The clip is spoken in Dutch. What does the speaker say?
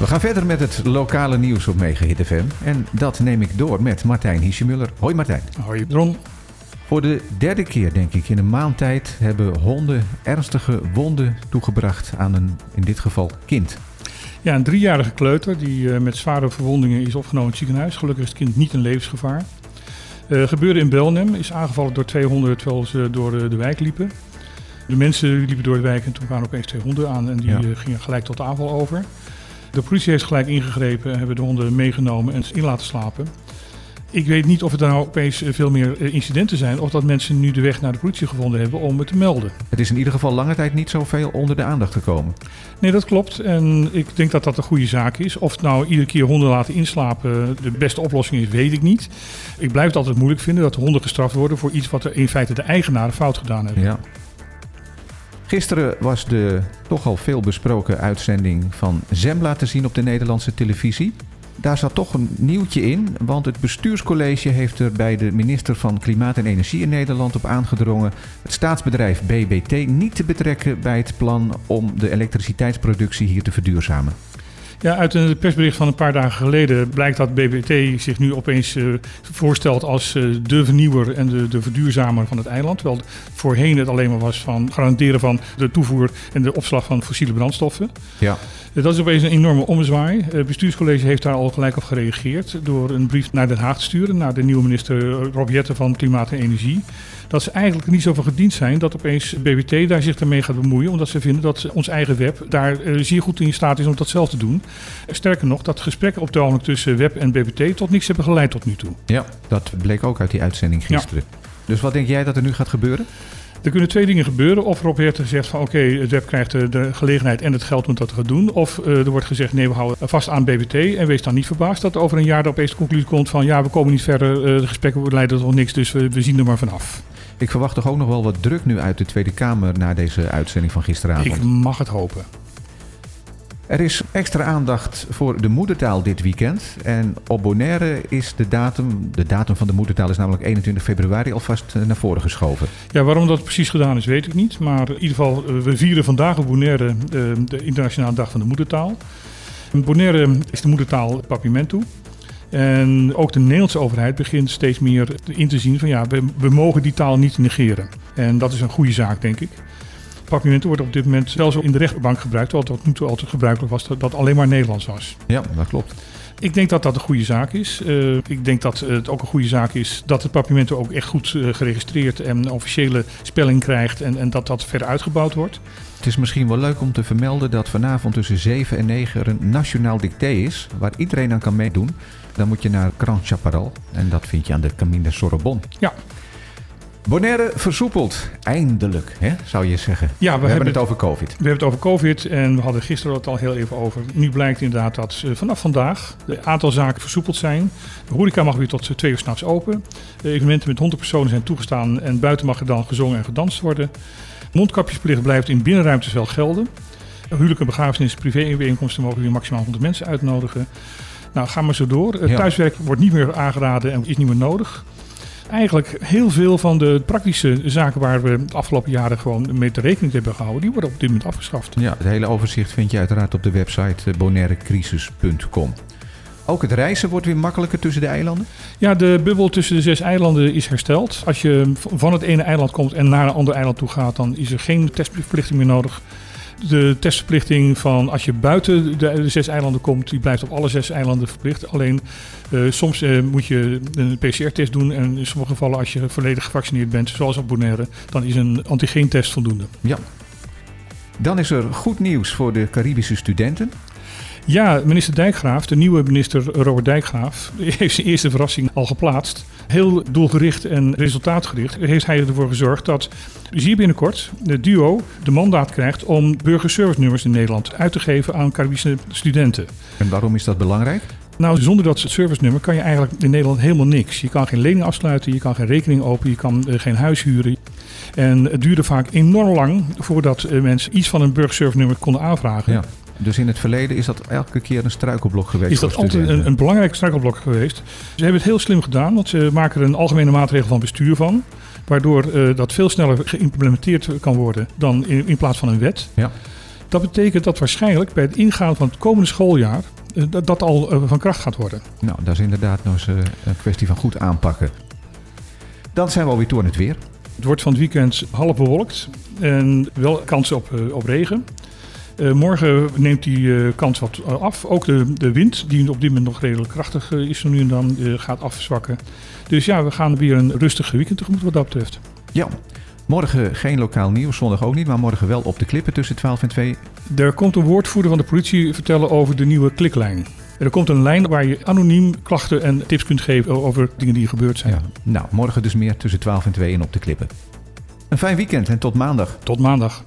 We gaan verder met het lokale nieuws op Mega Hit FM. En dat neem ik door met Martijn Hiesjemuller. Hoi Martijn. Hoi Ron. Voor de derde keer, denk ik, in een maand tijd hebben honden ernstige wonden toegebracht aan een, in dit geval, kind. Ja, een driejarige kleuter die eh, met zware verwondingen is opgenomen in het ziekenhuis. Gelukkig is het kind niet in levensgevaar. Uh, gebeurde in Belnem, is aangevallen door twee honden terwijl ze door de, de wijk liepen. De mensen liepen door de wijk en toen kwamen opeens twee honden aan en die Ja. eh, gingen gelijk tot de aanval over. De politie heeft gelijk ingegrepen en hebben de honden meegenomen en in laten slapen. Ik weet niet of er nou opeens eh, veel meer eh, incidenten zijn of dat mensen nu de weg naar de politie gevonden hebben om het te melden. Het is in ieder geval lange tijd niet zoveel onder de aandacht gekomen. Nee, dat klopt. En ik denk dat dat een goede zaak is. Of nou iedere keer honden laten inslapen de beste oplossing is, weet ik niet. Ik blijf het altijd moeilijk vinden dat de honden gestraft worden voor iets wat er in feite de eigenaren fout gedaan hebben. Ja. Gisteren was de toch al veel besproken uitzending van Zembla te zien op de Nederlandse televisie. Daar zat toch een nieuwtje in, want het bestuurscollege heeft er bij de minister van Klimaat en Energie in Nederland op aangedrongen het staatsbedrijf BBT niet te betrekken bij het plan om de elektriciteitsproductie hier te verduurzamen. Ja, uit een persbericht van een paar dagen geleden blijkt dat BBT zich nu opeens eh, voorstelt als eh, de vernieuwer en de, de verduurzamer van het eiland. Terwijl voorheen het alleen maar was van garanderen van de toevoer en de opslag van fossiele brandstoffen. Ja, Eh, Dat is opeens een enorme ommezwaai. Het bestuurscollege heeft daar al gelijk op gereageerd door een brief naar Den Haag te sturen, naar de nieuwe minister Rob Jetten van Klimaat en Energie. Dat ze eigenlijk niet zo van gediend zijn dat opeens BBT daar zich ermee gaat bemoeien, omdat ze vinden dat ons eigen web daar eh, zeer goed in staat is om dat zelf te doen. Sterker nog, dat gesprekken op ogenblik tussen web en BBT tot niks hebben geleid tot nu toe. ja, dat bleek ook uit die uitzending gisteren. Dus wat denk jij dat er nu gaat gebeuren? Er kunnen twee dingen gebeuren. Of Rob Jetten zegt van oké, het web krijgt de, de gelegenheid en het geld om dat te gaan doen. Of eh, er wordt gezegd nee, we houden vast aan BBT. En wees dan niet verbaasd dat over een jaar er opeens de conclusie komt van ja, we komen niet verder. eh, de gesprekken leiden tot niks, dus we, we zien er maar vanaf. Ik verwacht toch ook nog wel wat druk nu uit de Tweede Kamer na deze uitzending van gisteravond. Ik mag het hopen. Er is extra aandacht voor de moedertaal dit weekend. En op Bonaire is de datum, de datum van de moedertaal is namelijk 21 februari alvast eh, naar voren geschoven. Ja, waarom dat precies gedaan is, weet ik niet. Maar in ieder geval, eh, we vieren vandaag op Bonaire eh, de Internationale Dag van de Moedertaal. In Bonaire is de moedertaal Papiamentu. En ook de Nederlandse overheid begint steeds meer in te zien van ja, we, we mogen die taal niet negeren. En dat is een goede zaak, denk ik. Papiamentu wordt op dit moment zelfs in de rechtbank gebruikt, terwijl tot nu toe altijd gebruikelijk was dat dat alleen maar Nederlands was. Ja, dat klopt. Ik denk dat dat een goede zaak is. Eh, ik denk dat het ook een goede zaak is dat het papiermento ook echt goed eh, geregistreerd en officiële spelling krijgt en, en dat dat verder uitgebouwd wordt. Het is misschien wel leuk om te vermelden dat vanavond tussen 7 en 9 er een nationaal dicté is, waar iedereen aan kan meedoen. Dan moet je naar Grand Chaparral en dat vind je aan de Camine Sorbonne. Ja. Bonaire versoepeld. Eindelijk, hè, zou je zeggen. Ja, we, hebben het over COVID. We hebben het over COVID en we hadden gisteren het al heel even over. Nu blijkt inderdaad dat eh, vanaf vandaag de aantal zaken versoepeld zijn. De horeca mag weer tot eh, twee uur s'nachts open. De evenementen met 100 personen zijn toegestaan en buiten mag er dan gezongen en gedanst worden. Mondkapjesplicht blijft in binnenruimtes wel gelden. Huwelijke begrafenis, privé-bijeenkomsten mogen weer maximaal 100 mensen uitnodigen. Nou, ga maar zo door. Ja. Thuiswerk wordt niet meer aangeraden en is niet meer nodig. Eigenlijk heel veel van de praktische zaken waar we de afgelopen jaren gewoon mee te rekening hebben gehouden, die worden op dit moment afgeschaft. Ja, het hele overzicht vind je uiteraard op de website eh, bonairecrisis.com. Ook het reizen wordt weer makkelijker tussen de eilanden. Ja, de bubbel tussen de zes eilanden is hersteld. Als je van het ene eiland komt en naar een ander eiland toe gaat, dan is er geen testverplichting meer nodig. De testverplichting van als je buiten de, zes eilanden komt, die blijft op alle zes eilanden verplicht. Alleen eh, soms eh, moet je een PCR-test doen en in sommige gevallen als je volledig gevaccineerd bent, zoals op Bonaire, dan is een antigeentest voldoende. Ja. Dan is er goed nieuws voor de Caribische studenten. Ja, minister Dijkgraaf, de nieuwe minister Robert Dijkgraaf, heeft zijn eerste verrassing al geplaatst. Heel doelgericht en resultaatgericht heeft hij ervoor gezorgd dat zeer binnenkort de duo de mandaat krijgt om burgerservice-nummers in Nederland uit te geven aan Caribische studenten. En waarom is dat belangrijk? Nou, zonder dat service-nummer kan je eigenlijk in Nederland helemaal niks. Je kan geen lening afsluiten, je kan geen rekening openen, je kan eh, geen huis huren. En het duurde vaak enorm lang voordat eh, mensen iets van een burgerservice-nummer konden aanvragen. Ja. Dus in het verleden is dat elke keer een struikelblok geweest. is dat altijd een, een belangrijk struikelblok geweest. Ze hebben het heel slim gedaan, want ze maken er een algemene maatregel van bestuur van. Waardoor eh, dat veel sneller geïmplementeerd kan worden dan in, in plaats van een wet. Ja. Dat betekent dat waarschijnlijk bij het ingaan van het komende schooljaar eh, dat, dat al eh, van kracht gaat worden. Nou, dat is inderdaad nog eens een kwestie van goed aanpakken. Dan zijn we alweer toe aan het weer. Het wordt van het weekend half bewolkt en wel kans op, op regen. Eh, morgen neemt die eh, kans wat eh, af. Ook de, de wind, die op dit moment nog redelijk krachtig is, nu en dan gaat afzwakken. Dus ja, we gaan weer een rustig weekend tegemoet wat dat betreft. Ja, morgen geen lokaal nieuws, zondag ook niet, maar morgen wel op de klippen tussen 12 en 2. Er komt een woordvoerder van de politie vertellen over de nieuwe kliklijn. Er komt een lijn waar je anoniem klachten en tips kunt geven over dingen die gebeurd zijn. Ja. Nou, morgen dus meer tussen 12 en 2 en op de klippen. Een fijn weekend en tot maandag. Tot maandag.